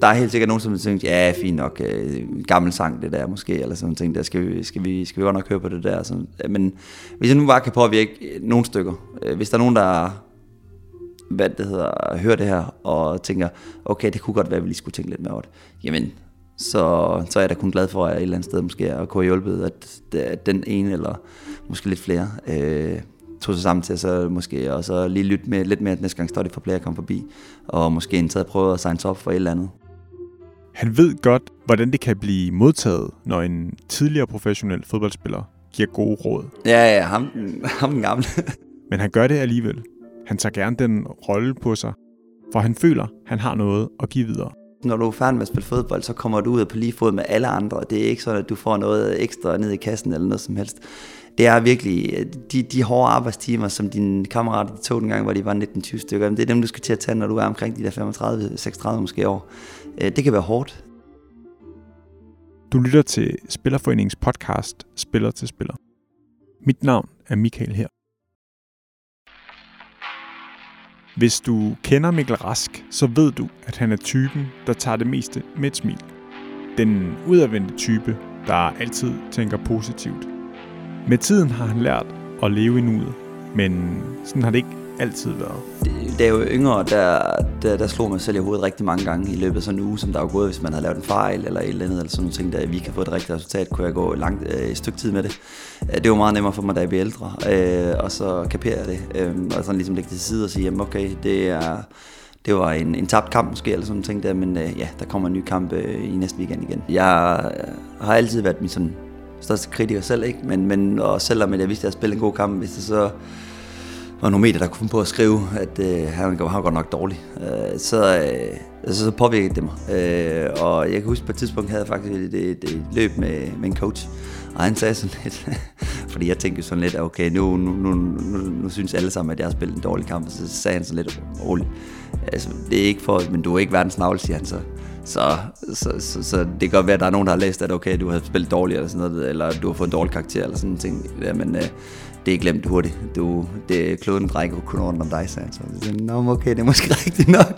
der er helt sikkert nogen, som tænker, ja, fint nok, øh, gammel sang det der måske, eller sådan ting, der skal vi, skal vi, skal vi godt nok høre på det der. Sådan. Men hvis jeg nu bare kan påvirke nogle stykker, øh, hvis der er nogen, der hvad det hedder, hører det her, og tænker, okay, det kunne godt være, at vi lige skulle tænke lidt mere over det, jamen, så, så er jeg da kun glad for, at jeg et eller andet sted måske at kunne have hjulpet, at, at den ene, eller måske lidt flere, øh, tog sig sammen til så måske, og så lige lytte med, lidt mere næste gang Study for Player kom forbi, og måske en taget prøve at signe op for et eller andet. Han ved godt, hvordan det kan blive modtaget, når en tidligere professionel fodboldspiller giver gode råd. Ja, ja, ham, ham den gamle. Men han gør det alligevel. Han tager gerne den rolle på sig, for han føler, han har noget at give videre. Når du er færdig med at spille fodbold, så kommer du ud på lige fod med alle andre. Det er ikke sådan, at du får noget ekstra ned i kassen eller noget som helst. Det er virkelig de, de hårde arbejdstimer, som dine kammerater de tog dengang, hvor de var 19-20 stykker. Det er dem, du skal til at tage, når du er omkring de der 35-36 måske år. Øh, det kan være hårdt. Du lytter til Spillerforeningens podcast Spiller til Spiller. Mit navn er Michael her. Hvis du kender Mikkel Rask, så ved du, at han er typen, der tager det meste med et smil. Den udadvendte type, der altid tænker positivt. Med tiden har han lært at leve i nuet, men sådan har det ikke altid været. Da jeg var yngre, der, der, der slog mig selv i hovedet rigtig mange gange i løbet af sådan en uge, som der var gået, hvis man havde lavet en fejl eller et eller andet, eller sådan nogle ting, der vi kan få et rigtigt resultat, kunne jeg gå langt, øh, et stykke tid med det. Øh, det var meget nemmere for mig, da jeg blev ældre, øh, og så kapere jeg det, øh, og sådan ligesom lægge det til side og sige, jamen okay, det er, det var en, en tabt kamp måske, eller sådan nogle ting der, men øh, ja, der kommer en ny kamp øh, i næste weekend igen. Jeg øh, har altid været min sådan største kritiker selv, ikke? Men, men og selvom jeg vidste, at jeg spillede en god kamp, hvis det så var nogle medier, der kunne på at skrive, at øh, han var godt nok dårlig, øh, så, øh, så, så påvirkede det mig. Øh, og jeg kan huske, på et tidspunkt havde jeg faktisk et, et, et løb med, med en coach, og han sagde sådan lidt, fordi jeg tænkte sådan lidt, okay, nu, nu, nu, nu, nu synes alle sammen, at jeg har spillet en dårlig kamp, så sagde han sådan lidt roligt. Altså, det er ikke for, men du er ikke verdens navle, siger han så. Så, så, så, så, det kan godt være, at der er nogen, der har læst, at okay, du har spillet dårligt eller sådan noget, eller du har fået en dårlig karakter eller sådan en ting. Ja, men øh, det er glemt hurtigt. Du, det kloden drækker kun rundt om dig, sagde han. Så Nå, okay, det er måske rigtigt nok.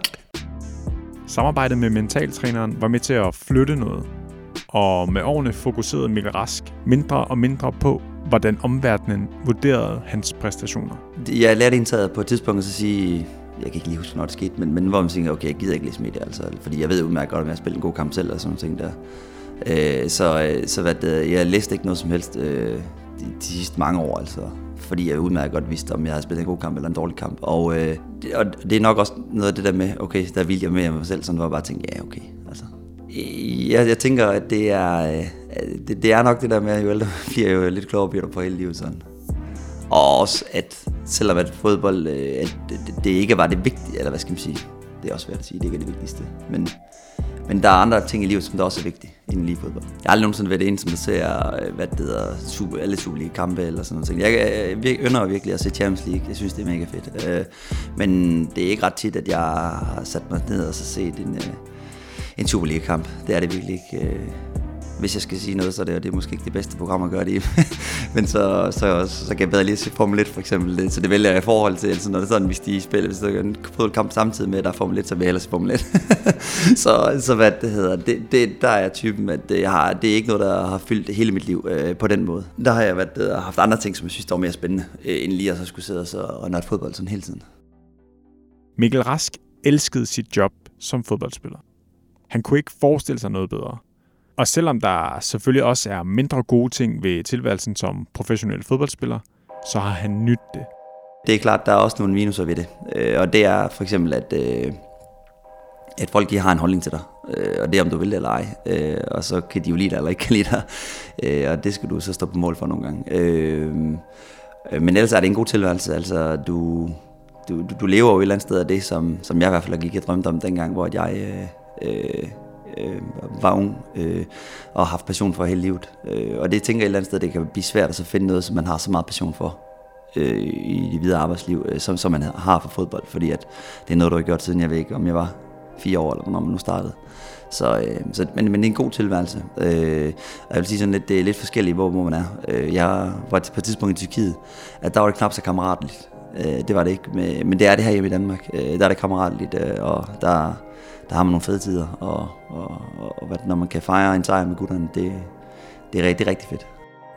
Samarbejdet med mentaltræneren var med til at flytte noget, og med årene fokuserede Mikkel Rask mindre og mindre på, hvordan omverdenen vurderede hans præstationer. Jeg lærte indtaget på et tidspunkt at sige, jeg kan ikke lige huske, når det skete, men, men hvor man tænker, okay, jeg gider ikke læse medier, altså, fordi jeg ved udmærket godt, at jeg spiller en god kamp selv, og sådan ting der. Øh, så øh, så hvad det, jeg læste ikke noget som helst øh, de, de sidste mange år, altså, fordi jeg udmærket godt vidste, om jeg havde spillet en god kamp eller en dårlig kamp. Og, øh, det, og det er nok også noget af det der med, okay, der vil jeg med mig selv, sådan var jeg bare tænke, ja, okay, altså. Jeg, jeg tænker, at det er, øh, det, det er nok det der med, at jo ældre bliver jo lidt klogere bliver på hele livet sådan. Og også, at selvom at fodbold, øh, at det, det ikke var det vigtige, eller hvad skal man sige, det er også svært at sige, det ikke er det vigtigste. Men, men der er andre ting i livet, som der også er vigtige end lige fodbold. Jeg har aldrig nogensinde været en, som der ser, øh, hvad det hedder, super, alle Superliga-kampe eller sådan noget. Jeg, jeg, jeg ønsker virkelig at se Champions League. Jeg synes, det er mega fedt. Øh, men det er ikke ret tit, at jeg har sat mig ned og så set en, øh, en Superliga-kamp. Det er det virkelig ikke øh hvis jeg skal sige noget, så er det, det er måske ikke det bedste program at gøre det i. Men så, så, så, så kan jeg bedre lige se Formel 1 for eksempel. Så det vælger jeg i forhold til, altså når det er sådan, hvis de spiller, hvis der er en fodboldkamp samtidig med, at der er Formel 1, så vil jeg hellere se Formel 1. så, så hvad det hedder, det, det, der er typen, at jeg har, det er ikke noget, der har fyldt hele mit liv øh, på den måde. Der har jeg været, øh, haft andre ting, som jeg synes, der var mere spændende, øh, end lige at så skulle sidde og, så, og nørde fodbold sådan hele tiden. Mikkel Rask elskede sit job som fodboldspiller. Han kunne ikke forestille sig noget bedre. Og selvom der selvfølgelig også er mindre gode ting ved tilværelsen som professionel fodboldspiller, så har han nyt det. Det er klart, der er også nogle minuser ved det. Øh, og det er for eksempel, at, øh, at folk de har en holdning til dig. Øh, og det er, om du vil det eller ej. Og så kan de jo lide dig eller ikke kan lide dig. Og det skal du så stå på mål for nogle gange. Men ellers er det en god tilværelse. Altså, du, du, du lever jo et eller andet sted af det, som, som jeg i hvert fald gik og drømte om dengang, hvor jeg øh, øh, var ung øh, og har haft passion for hele livet. Øh, og det tænker jeg et eller andet sted, det kan blive svært at så finde noget, som man har så meget passion for øh, i det videre arbejdsliv, øh, som, som man har for fodbold, fordi at det er noget, du har gjort siden jeg ved ikke, om jeg var fire år, eller hvornår man nu startede. Så, øh, så, men, men det er en god tilværelse. Øh, jeg vil sige sådan lidt, det er lidt forskelligt, hvor, hvor man er. Øh, jeg var på et tidspunkt i Tyrkiet, at der var det knap så kammeratligt. Øh, det var det ikke. Men, men det er det her hjemme i Danmark. Øh, der er det kammeratligt, øh, og der, der har man nogle fede tider. Og, og, og, og når man kan fejre en sejr med gutterne, det, det er rigtig, rigtig fedt.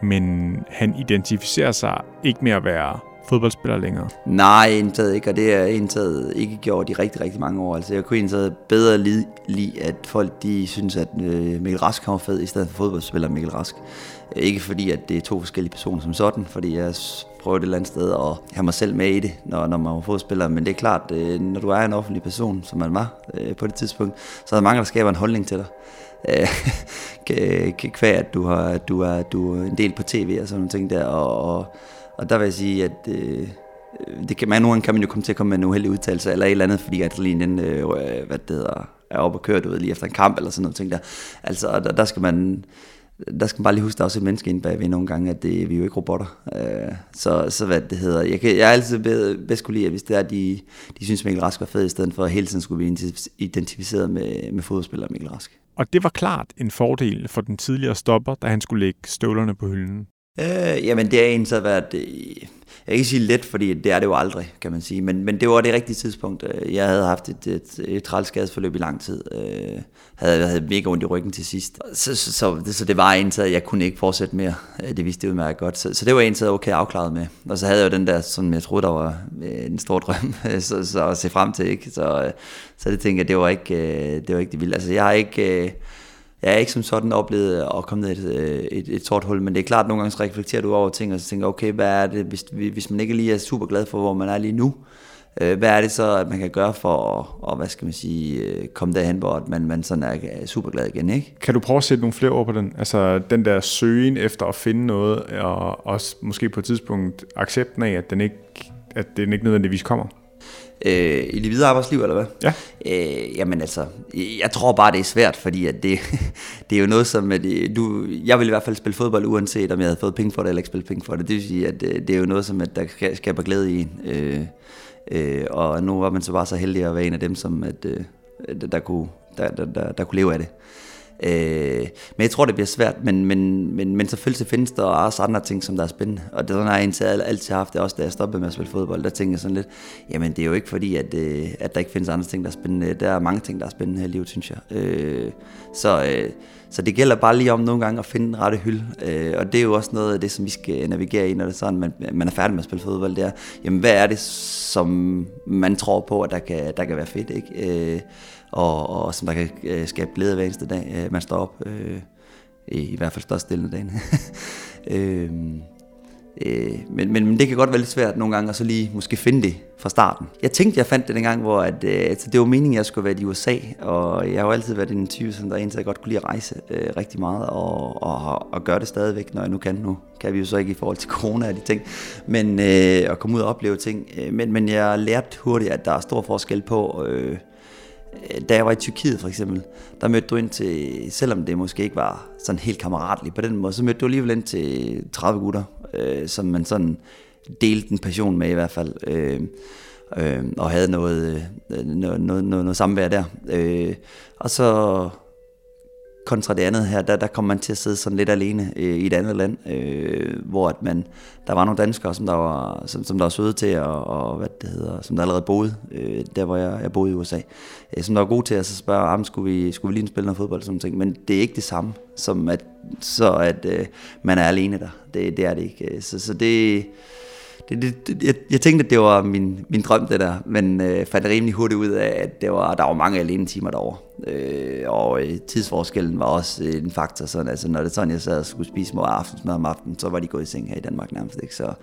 Men han identificerer sig ikke med at være fodboldspiller længere? Nej, indtaget ikke, og det er indtaget ikke gjort i rigtig, rigtig mange år. Altså, jeg kunne indtaget bedre lide, lide, at folk de synes, at øh, Mikkel Rask var fed, i stedet for fodboldspiller Mikkel Rask. Ikke fordi, at det er to forskellige personer som sådan, fordi jeg prøver et eller andet sted at have mig selv med i det, når, når man var fodspiller. Men det er klart, øh, når du er en offentlig person, som man var øh, på det tidspunkt, så er der mange, der skaber en holdning til dig. Øh, kvæg, at du, har, at du, er, du er en del på tv og sådan nogle ting der, og, og og der vil jeg sige, at øh, det kan, man, nogle gange kan man jo komme til at komme med en uheldig udtalelse, eller et eller andet, fordi adrenalinen øh, øh, hvad det hedder, er oppe og kører, du ved, lige efter en kamp, eller sådan noget ting der. Altså, der, der skal man, der skal man bare lige huske, at der er også et menneske inde bagved nogle gange, at det, vi er jo ikke robotter. Øh, så, så hvad det hedder, jeg, kan, jeg er altid bedst kunne lide, at hvis det er, de, de synes, Mikkel Rask var fed, i stedet for at hele tiden skulle blive identificeret med, med fodboldspiller Mikkel Rask. Og det var klart en fordel for den tidligere stopper, da han skulle lægge støvlerne på hylden. Øh, jamen det er en så været, øh, jeg kan ikke sige let, fordi det er det jo aldrig, kan man sige, men, men det var det rigtige tidspunkt. Øh, jeg havde haft et, et, et trælskadesforløb i lang tid, øh, havde, havde mega ondt i ryggen til sidst, så, så, så, det, så det var en så jeg kunne ikke fortsætte mere, øh, det vidste jeg udmærket godt, så, så det var en så okay afklaret med, og så havde jeg jo den der, som jeg troede, der var en stor drøm, så, så at se frem til, ikke? Så, så det tænkte jeg, det var ikke det, var ikke det vilde, altså jeg har ikke jeg er ikke som sådan oplevet at komme ned i et, øh, et, et sort hul, men det er klart, at nogle gange så reflekterer du over ting, og så tænker, okay, hvad er det, hvis, hvis man ikke lige er super glad for, hvor man er lige nu, øh, hvad er det så, at man kan gøre for at, og, hvad skal man sige, øh, komme derhen, hvor man, man sådan er super glad igen, ikke? Kan du prøve at sætte nogle flere ord på den? Altså den der søgen efter at finde noget, og også måske på et tidspunkt accepten af, at den ikke, at den ikke nødvendigvis kommer? Øh, i det videre arbejdsliv, eller hvad? Ja. Øh, jamen altså, jeg tror bare, det er svært, fordi at det, det er jo noget som, at du, jeg vil i hvert fald spille fodbold, uanset om jeg havde fået penge for det, eller ikke spille penge for det. Det vil sige, at øh, det er jo noget som, at der skaber glæde i en. Øh, øh, og nu var man så bare så heldig at være en af dem, som at, øh, der, kunne, der, der, der, der kunne leve af det. Øh, men jeg tror, det bliver svært, men, men, men, men selvfølgelig findes der også andre ting, som der er spændende. Og det har jeg indtil altid haft det, også da jeg stoppede med at spille fodbold. Der tænker jeg sådan lidt, jamen det er jo ikke fordi, at, øh, at der ikke findes andre ting, der er spændende. Der er mange ting, der er spændende her i livet, synes jeg. Øh, så, øh, så det gælder bare lige om nogle gange at finde den rette hylde. Øh, og det er jo også noget af det, som vi skal navigere i, når det er sådan, man, man er færdig med at spille fodbold. Det er, jamen hvad er det, som man tror på, at der kan, der kan være fedt, ikke? Øh, og, og som der kan øh, skabe glæde hver eneste dag, øh, man står op. Øh, i, I hvert fald størstedelen af dagen. øh, øh, men, men, men det kan godt være lidt svært nogle gange at så lige måske finde det fra starten. Jeg tænkte, jeg fandt det dengang, hvor at, øh, altså, det var meningen, at jeg skulle være i USA, og jeg har jo altid været en type, som der egentlig godt kunne lide at rejse øh, rigtig meget, og, og, og gøre det stadigvæk, når jeg nu kan. Nu kan vi jo så ikke i forhold til corona og de ting, men øh, at komme ud og opleve ting. Øh, men, men jeg lærte hurtigt, at der er stor forskel på... Øh, Øh, da jeg var i Tyrkiet for eksempel, der mødte du ind til, selvom det måske ikke var sådan helt kammeratligt på den måde, så mødte du alligevel ind til 30 gutter, øh, som man sådan delte en passion med i hvert fald, øh, øh, og havde noget, øh, noget, noget, noget, noget samvær der. Øh, og så kontra det andet her, der, der kom man til at sidde sådan lidt alene øh, i et andet land, øh, hvor at man, der var nogle danskere, som der var, som, som der var søde til, og, og hvad det hedder, som der allerede boede, øh, der hvor jeg, jeg boede i USA, øh, som der var gode til at så spørge, om skulle vi, skulle vi lige spille noget fodbold, sådan ting. men det er ikke det samme, som at, så at øh, man er alene der, det, det er det ikke, øh, så, så det, det, det, jeg, jeg tænkte, at det var min, min drøm, det der, men øh, fandt rimelig hurtigt ud af, at det var, der var mange alene timer derovre. Øh, og øh, tidsforskellen var også øh, en faktor, sådan, altså når det sådan, jeg sad og skulle spise små aftensmad om aftenen, så var de gået i seng her i Danmark nærmest, ikke? Så,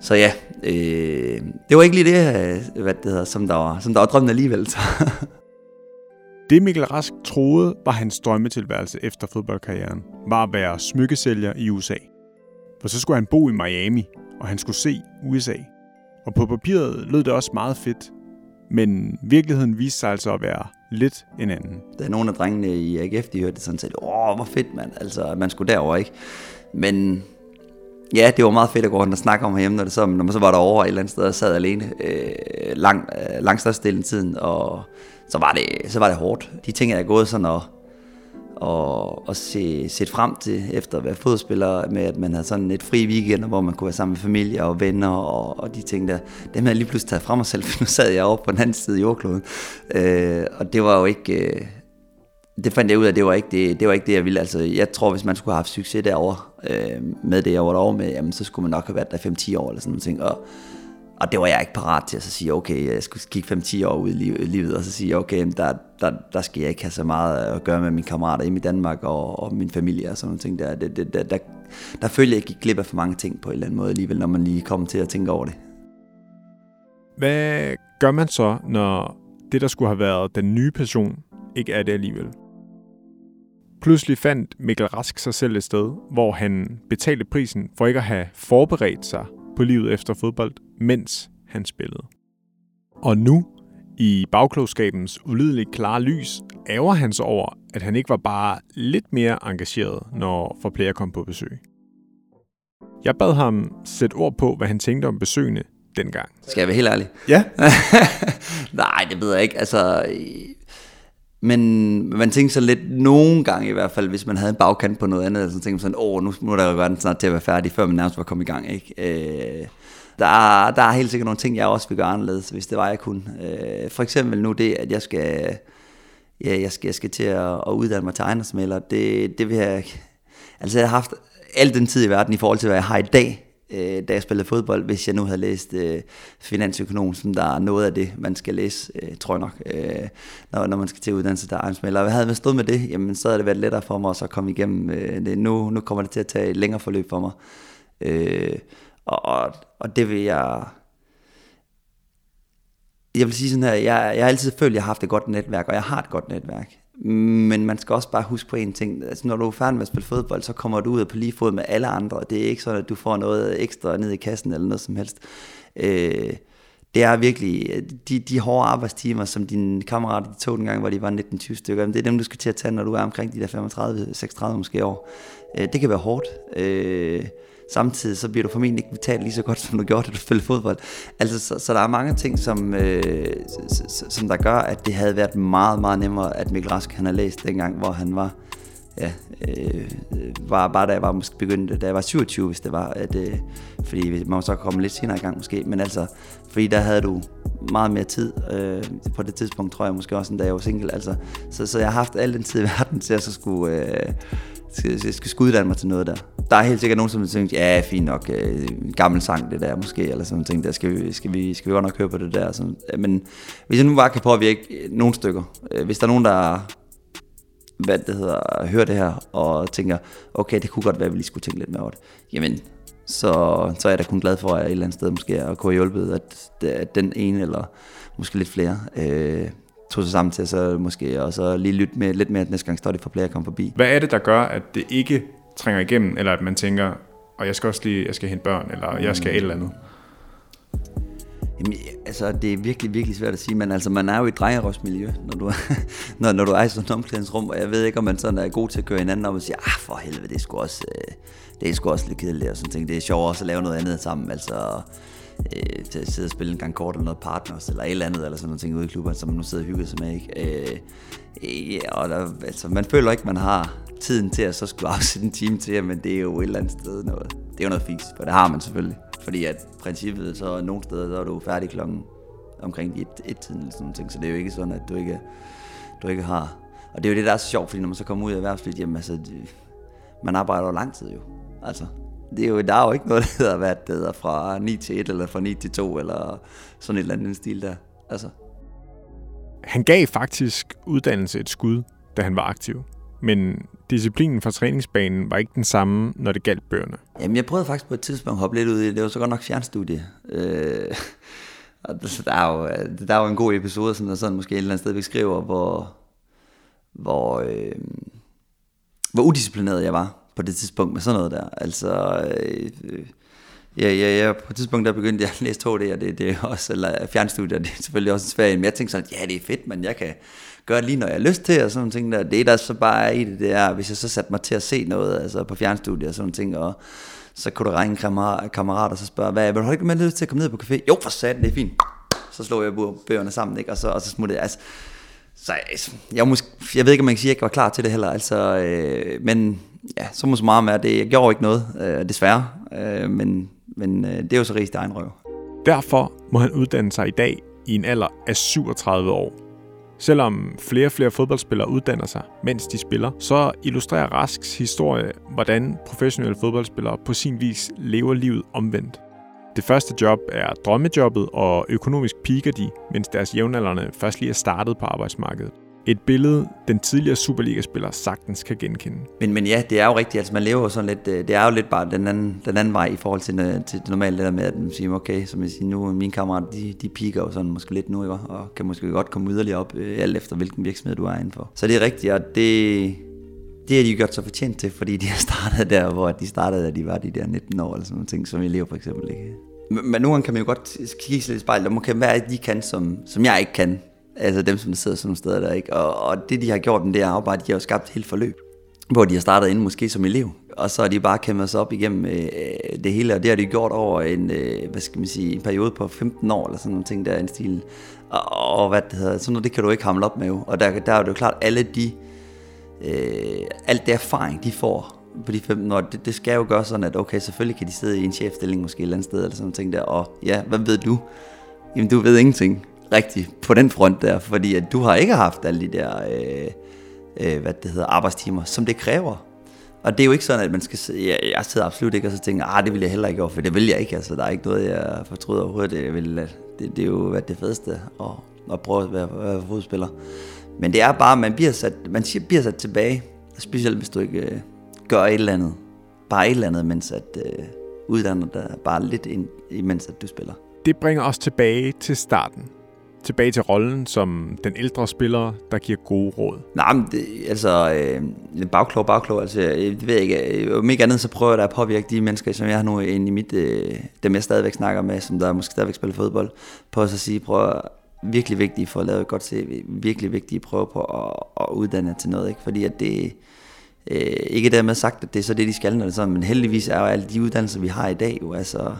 så ja, øh, det var ikke lige det, øh, hvad det hedder, som der var, som der var drømmen alligevel. Så. Det Mikkel Rask troede var hans drømmetilværelse efter fodboldkarrieren, var at være smykkesælger i USA. For så skulle han bo i Miami, og han skulle se USA. Og på papiret lød det også meget fedt, men virkeligheden viste sig altså at være lidt en anden. Der nogle af drengene i AGF, de hørte det sådan set, åh, hvor fedt mand, altså at man skulle derover ikke? Men ja, det var meget fedt at gå rundt og snakke om hjemme, når, det så, når man så var derovre et eller andet sted og sad alene øh, lang, øh, lang størstedelen af tiden, og så var, det, så var det hårdt. De ting, jeg er gået sådan og og, og se, set frem til efter at være fodspiller, med at man havde sådan et fri weekend, hvor man kunne være sammen med familie og venner og, og de ting der. Dem havde jeg lige pludselig taget frem mig selv, for nu sad jeg over på den anden side af jordkloden. Øh, og det var jo ikke... Øh, det fandt jeg ud af, det var ikke det, det, var ikke det jeg ville. Altså, jeg tror, hvis man skulle have haft succes derovre øh, med det, jeg var derovre med, jamen, så skulle man nok have været der 5-10 år eller sådan noget. Og, og det var jeg ikke parat til at så sige, okay, jeg skulle kigge 5-10 år ud i livet, og så sige, okay, der, der, der skal jeg ikke have så meget at gøre med mine kammerater i Danmark og, og min familie og sådan nogle ting. Der, det, det, der, der, der følte jeg ikke glip af for mange ting på en eller anden måde alligevel, når man lige kommer til at tænke over det. Hvad gør man så, når det, der skulle have været den nye person, ikke er det alligevel? Pludselig fandt Mikkel Rask sig selv et sted, hvor han betalte prisen for ikke at have forberedt sig på livet efter fodbold, mens han spillede. Og nu, i bagklogskabens ulideligt klare lys, ærger han sig over, at han ikke var bare lidt mere engageret, når forplæger kom på besøg. Jeg bad ham sætte ord på, hvad han tænkte om besøgende dengang. Skal jeg være helt ærlig? Ja. Nej, det ved jeg ikke. Altså, men man tænker så lidt, nogle gange i hvert fald, hvis man havde en bagkant på noget andet, så tænker man sådan, åh, nu må der jo være snart til at være færdig, før man nærmest var kommet i gang. Ikke? Øh, der, der er helt sikkert nogle ting, jeg også vil gøre anderledes, hvis det var, jeg kunne. Øh, for eksempel nu det, at jeg skal, ja, jeg skal, jeg skal til at, at uddanne mig til ejendomsmælder, det, det vil jeg... Altså, jeg har haft al den tid i verden i forhold til, hvad jeg har i dag, øh, da jeg spillede fodbold, hvis jeg nu havde læst øh, finansøkonom, som der er noget af det, man skal læse, øh, tror jeg nok, øh, når, når man skal til uddannelse der ejendomsmælder. Hvad havde jeg stået med det, jamen så havde det været lettere for mig at så komme igennem øh, det. Nu, nu kommer det til at tage et længere forløb for mig. Øh, og, og, og det vil jeg... Jeg vil sige sådan her, jeg, jeg har altid følt, at jeg har haft et godt netværk, og jeg har et godt netværk. Men man skal også bare huske på en ting. Altså, når du er færdig med at spille fodbold, så kommer du ud på lige fod med alle andre. Det er ikke sådan, at du får noget ekstra ned i kassen eller noget som helst. Øh, det er virkelig øh, de, de hårde arbejdstimer, som dine kammerater de tog dengang, hvor de var 19-20 stykker. Det er dem, du skal til at tage, når du er omkring de der 35-36 måske år. Øh, det kan være hårdt. Øh, samtidig så bliver du formentlig ikke betalt lige så godt, som du gjorde, da du spillede fodbold. Altså, så, så der er mange ting, som, som der gør, at det havde været meget, meget nemmere, at Mikkel Rask han har læst dengang, hvor han var, ja, øh, var bare da jeg var måske begyndte, da jeg var 27, hvis det var, at, øh, fordi man må så komme lidt senere i gang måske, men altså, fordi der havde du meget mere tid øh, på det tidspunkt, tror jeg måske også, end da jeg var single, altså, så, så jeg har haft al den tid i verden til at så skulle, øh, skal, skal, skal uddanne mig til noget der. Der er helt sikkert nogen, som tænker, ja, fint nok, øh, gammel sang det der måske, eller sådan ting der, skal vi, skal vi, skal vi godt nok høre på det der. Sådan. Øh, men hvis jeg nu bare kan påvirke nogle stykker, øh, hvis der er nogen, der hvad det hedder, hører det her, og tænker, okay, det kunne godt være, at vi lige skulle tænke lidt mere over det, jamen, så, så er jeg da kun glad for, at jeg et eller andet sted måske at kunne hjælpe, at, at den ene, eller måske lidt flere, øh, tog sig sammen til så måske og så lige lytte med lidt mere næste gang står det for player kom forbi. Hvad er det, der gør, at det ikke trænger igennem, eller at man tænker, og jeg skal også lige, jeg skal hente børn, eller jeg skal et eller andet? Jamen, altså, det er virkelig, virkelig svært at sige, men altså, man er jo i et drejerøvsmiljø, når du, når, når du er i sådan et omklædningsrum, og jeg ved ikke, om man sådan er god til at køre hinanden op og sige, ah, for helvede, det er sgu også, øh, det er sgu også lidt kedeligt, og sådan ting. Det er sjovere også at lave noget andet sammen, altså, øh, til at sidde og spille en gang kort eller noget partners, eller et eller andet, eller sådan noget ting ude i klubben, som man nu sidder og hygger sig med, ikke? Øh, øh, ja, og der, altså, man føler ikke, man har tiden til at så skulle afsætte en time til, men det er jo et eller andet sted noget, det er jo noget fiks, for det har man selvfølgelig. Fordi at princippet, så nogle steder, så er du færdig klokken omkring et, et tiden eller sådan noget, så det er jo ikke sådan, at du ikke, du ikke har. Og det er jo det, der er så sjovt, fordi når man så kommer ud af erhvervslivet, jamen altså, man arbejder jo lang tid jo. Altså, det er jo, der er jo ikke noget, der hedder, hvad det hedder, fra 9 til 1, eller fra 9 til 2, eller sådan et eller andet stil der. Altså. Han gav faktisk uddannelse et skud, da han var aktiv. Men disciplinen fra træningsbanen var ikke den samme, når det galt bøgerne. Jamen, jeg prøvede faktisk på et tidspunkt at hoppe lidt ud i det. Det var så godt nok fjernstudie. Øh, og der er, jo, øh, der er jo en god episode, som der sådan måske et eller andet sted beskriver, hvor, hvor, øh, hvor udisciplineret jeg var på det tidspunkt med sådan noget der. Altså, øh, ja, ja, ja, på et tidspunkt der begyndte jeg at læse 2D, og det, det er også, eller fjernstudier, det er selvfølgelig også svært, men jeg tænkte sådan, ja, det er fedt, men jeg kan gøre det lige, når jeg har lyst til, og sådan ting der. Det, der så bare er i det, det er, hvis jeg så satte mig til at se noget, altså på fjernstudier og sådan ting, og så kunne du ringe kammerat, kammerat og så spørge, hvad, vil du ikke med lyst til at komme ned på café? Jo, for satan, det er fint. Så slog jeg bøgerne sammen, ikke? Og så, og så smuttede jeg. Altså, Så altså, jeg, måske, jeg ved ikke, om man kan sige, at jeg ikke var klar til det heller. Altså, øh, men ja, så må så meget med det. Jeg gjorde ikke noget, øh, desværre. Øh, men men øh, det er jo så rigtig egen røv. Derfor må han uddanne sig i dag i en alder af 37 år. Selvom flere og flere fodboldspillere uddanner sig, mens de spiller, så illustrerer Rasks historie, hvordan professionelle fodboldspillere på sin vis lever livet omvendt. Det første job er drømmejobbet, og økonomisk piker de, mens deres jævnaldrende først lige er startet på arbejdsmarkedet. Et billede, den tidligere Superliga-spiller sagtens kan genkende. Men, men ja, det er jo rigtigt. Altså, man lever jo sådan lidt, øh, det er jo lidt bare den anden, den anden vej i forhold til, øh, til det normale, det der med, at man siger, okay, som jeg siger, nu mine kammerater, de, de piker jo sådan måske lidt nu, ikke? og kan måske godt komme yderligere op, øh, alt efter hvilken virksomhed du er indenfor. Så det er rigtigt, og det, det har de gjort sig fortjent til, fordi de har startet der, hvor de startede, da de var de der 19 år, eller sådan nogle ting, som elever for eksempel. Ikke? Men nogle gange kan man jo godt kigge sig lidt i spejlet, og okay, hvad er det, de kan, som, som jeg ikke kan? Altså dem, som sidder sådan nogle steder der, ikke? Og, og det, de har gjort med det arbejde, de har jo skabt et helt forløb, hvor de har startet ind måske som elev, og så har de bare kæmpet sig op igennem øh, det hele, og det har de gjort over en, øh, hvad skal man sige, en periode på 15 år, eller sådan nogle ting der, en stil. Og, og hvad det hedder, sådan noget, det kan du ikke hamle op med jo. Og der, der er det jo klart, alle de, øh, alt det erfaring, de får på de 15 år, det, det skal jo gøre sådan, at okay, selvfølgelig kan de sidde i en chefstilling måske et eller andet sted, eller sådan noget ting der, og ja, hvad ved du? Jamen, du ved ingenting rigtigt på den front der, fordi at du har ikke haft alle de der, øh, øh, hvad det hedder, arbejdstimer, som det kræver. Og det er jo ikke sådan, at man skal sidde, jeg, jeg sidder absolut ikke og så tænker, ah, det vil jeg heller ikke gøre, for det vil jeg ikke, altså der er ikke noget, jeg fortryder overhovedet, det, vil, det, det er jo hvad det fedeste at, at prøve at være, være fodspiller. Men det er bare, man bliver sat, man bliver sat tilbage, specielt hvis du ikke øh, gør et eller andet, bare et eller andet, mens at øh, uddanner dig bare lidt ind, imens at du spiller. Det bringer os tilbage til starten tilbage til rollen som den ældre spiller, der giver gode råd? Nej, men det, altså, øh, bagklog, bagklog, altså, det ved jeg ikke. Øh, om ikke andet, så prøver jeg da at påvirke de mennesker, som jeg har nu inde i mit, øh, dem jeg stadigvæk snakker med, som der måske stadigvæk spiller fodbold, på at så sige, prøv virkelig vigtigt for at lave et godt CV, virkelig vigtigt prøve på at, at uddanne til noget, ikke? fordi at det, øh, ikke dermed sagt, at det er så det, de skal, når det sådan, men heldigvis er jo alle de uddannelser, vi har i dag, jo, altså,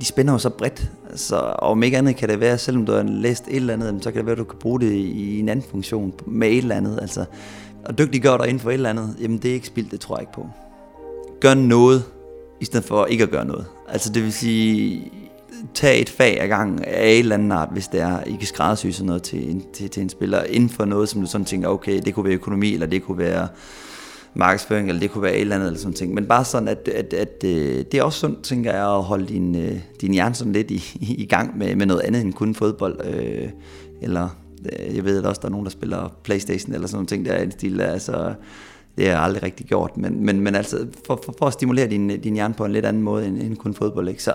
de spænder jo så bredt. Så, om ikke andet kan det være, selvom du har læst et eller andet, så kan det være, at du kan bruge det i en anden funktion med et eller andet. Altså, og dygtiggør dig inden for et eller andet, jamen det er ikke spildt, det tror jeg ikke på. Gør noget, i stedet for ikke at gøre noget. Altså det vil sige, tag et fag ad gang af et eller andet art, hvis det er, I kan skræddersy sådan noget til til, til en spiller, inden for noget, som du sådan tænker, okay, det kunne være økonomi, eller det kunne være markedsføring, eller det kunne være et eller andet, eller sådan ting. Men bare sådan, at, at, at, øh, det er også sundt, tænker jeg, at holde din, øh, din hjerne sådan lidt i, i gang med, med noget andet end kun fodbold. Øh, eller øh, jeg ved at også, der er nogen, der spiller Playstation, eller sådan nogle ting, der er en stil, altså, det har jeg aldrig rigtig gjort, men, men, men altså, for, for, for at stimulere din, din hjerne på en lidt anden måde end, end kun fodbold, ikke? så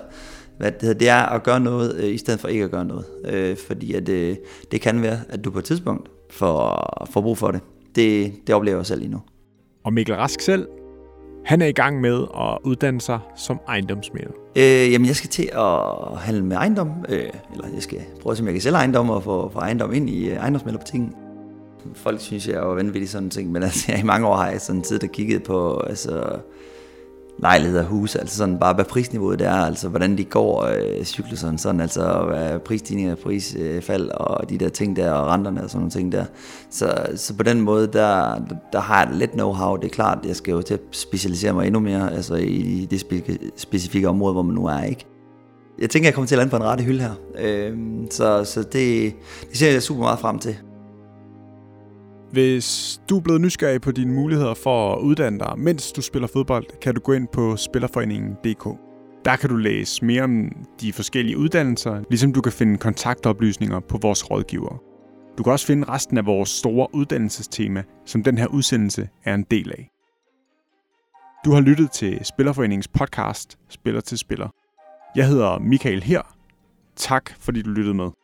hvad det, hedder, det er at gøre noget, øh, i stedet for ikke at gøre noget. Øh, fordi at, øh, det kan være, at du på et tidspunkt får, får brug for det. det. Det oplever jeg selv lige nu. Og Mikkel Rask selv, han er i gang med at uddanne sig som ejendomsmægler. Øh, jamen, jeg skal til at handle med ejendom, øh, eller jeg skal prøve at se, om jeg kan sælge ejendom og få, få ejendom ind i øh, ejendomsmælderbutikken. Folk synes, jeg er vanvittig sådan ting, men altså, jeg, i mange år har jeg sådan tid, der kigget på, altså, lejligheder og huse, altså sådan bare hvad prisniveauet det er, altså hvordan de går øh, cykluserne, sådan altså hvad prisstigninger, prisfald og de der ting der, og renterne og sådan nogle ting der. Så, så på den måde, der, der har jeg lidt know-how, det er klart, jeg skal jo til at specialisere mig endnu mere, altså i det specifikke område, hvor man nu er, ikke? Jeg tænker, jeg kommer til at lande på en rette hylde her, øh, så, så det, det ser jeg super meget frem til. Hvis du er blevet nysgerrig på dine muligheder for at uddanne dig, mens du spiller fodbold, kan du gå ind på spillerforeningen.dk. Der kan du læse mere om de forskellige uddannelser, ligesom du kan finde kontaktoplysninger på vores rådgivere. Du kan også finde resten af vores store uddannelsestema, som den her udsendelse er en del af. Du har lyttet til Spillerforeningens podcast Spiller til Spiller. Jeg hedder Michael her. Tak fordi du lyttede med.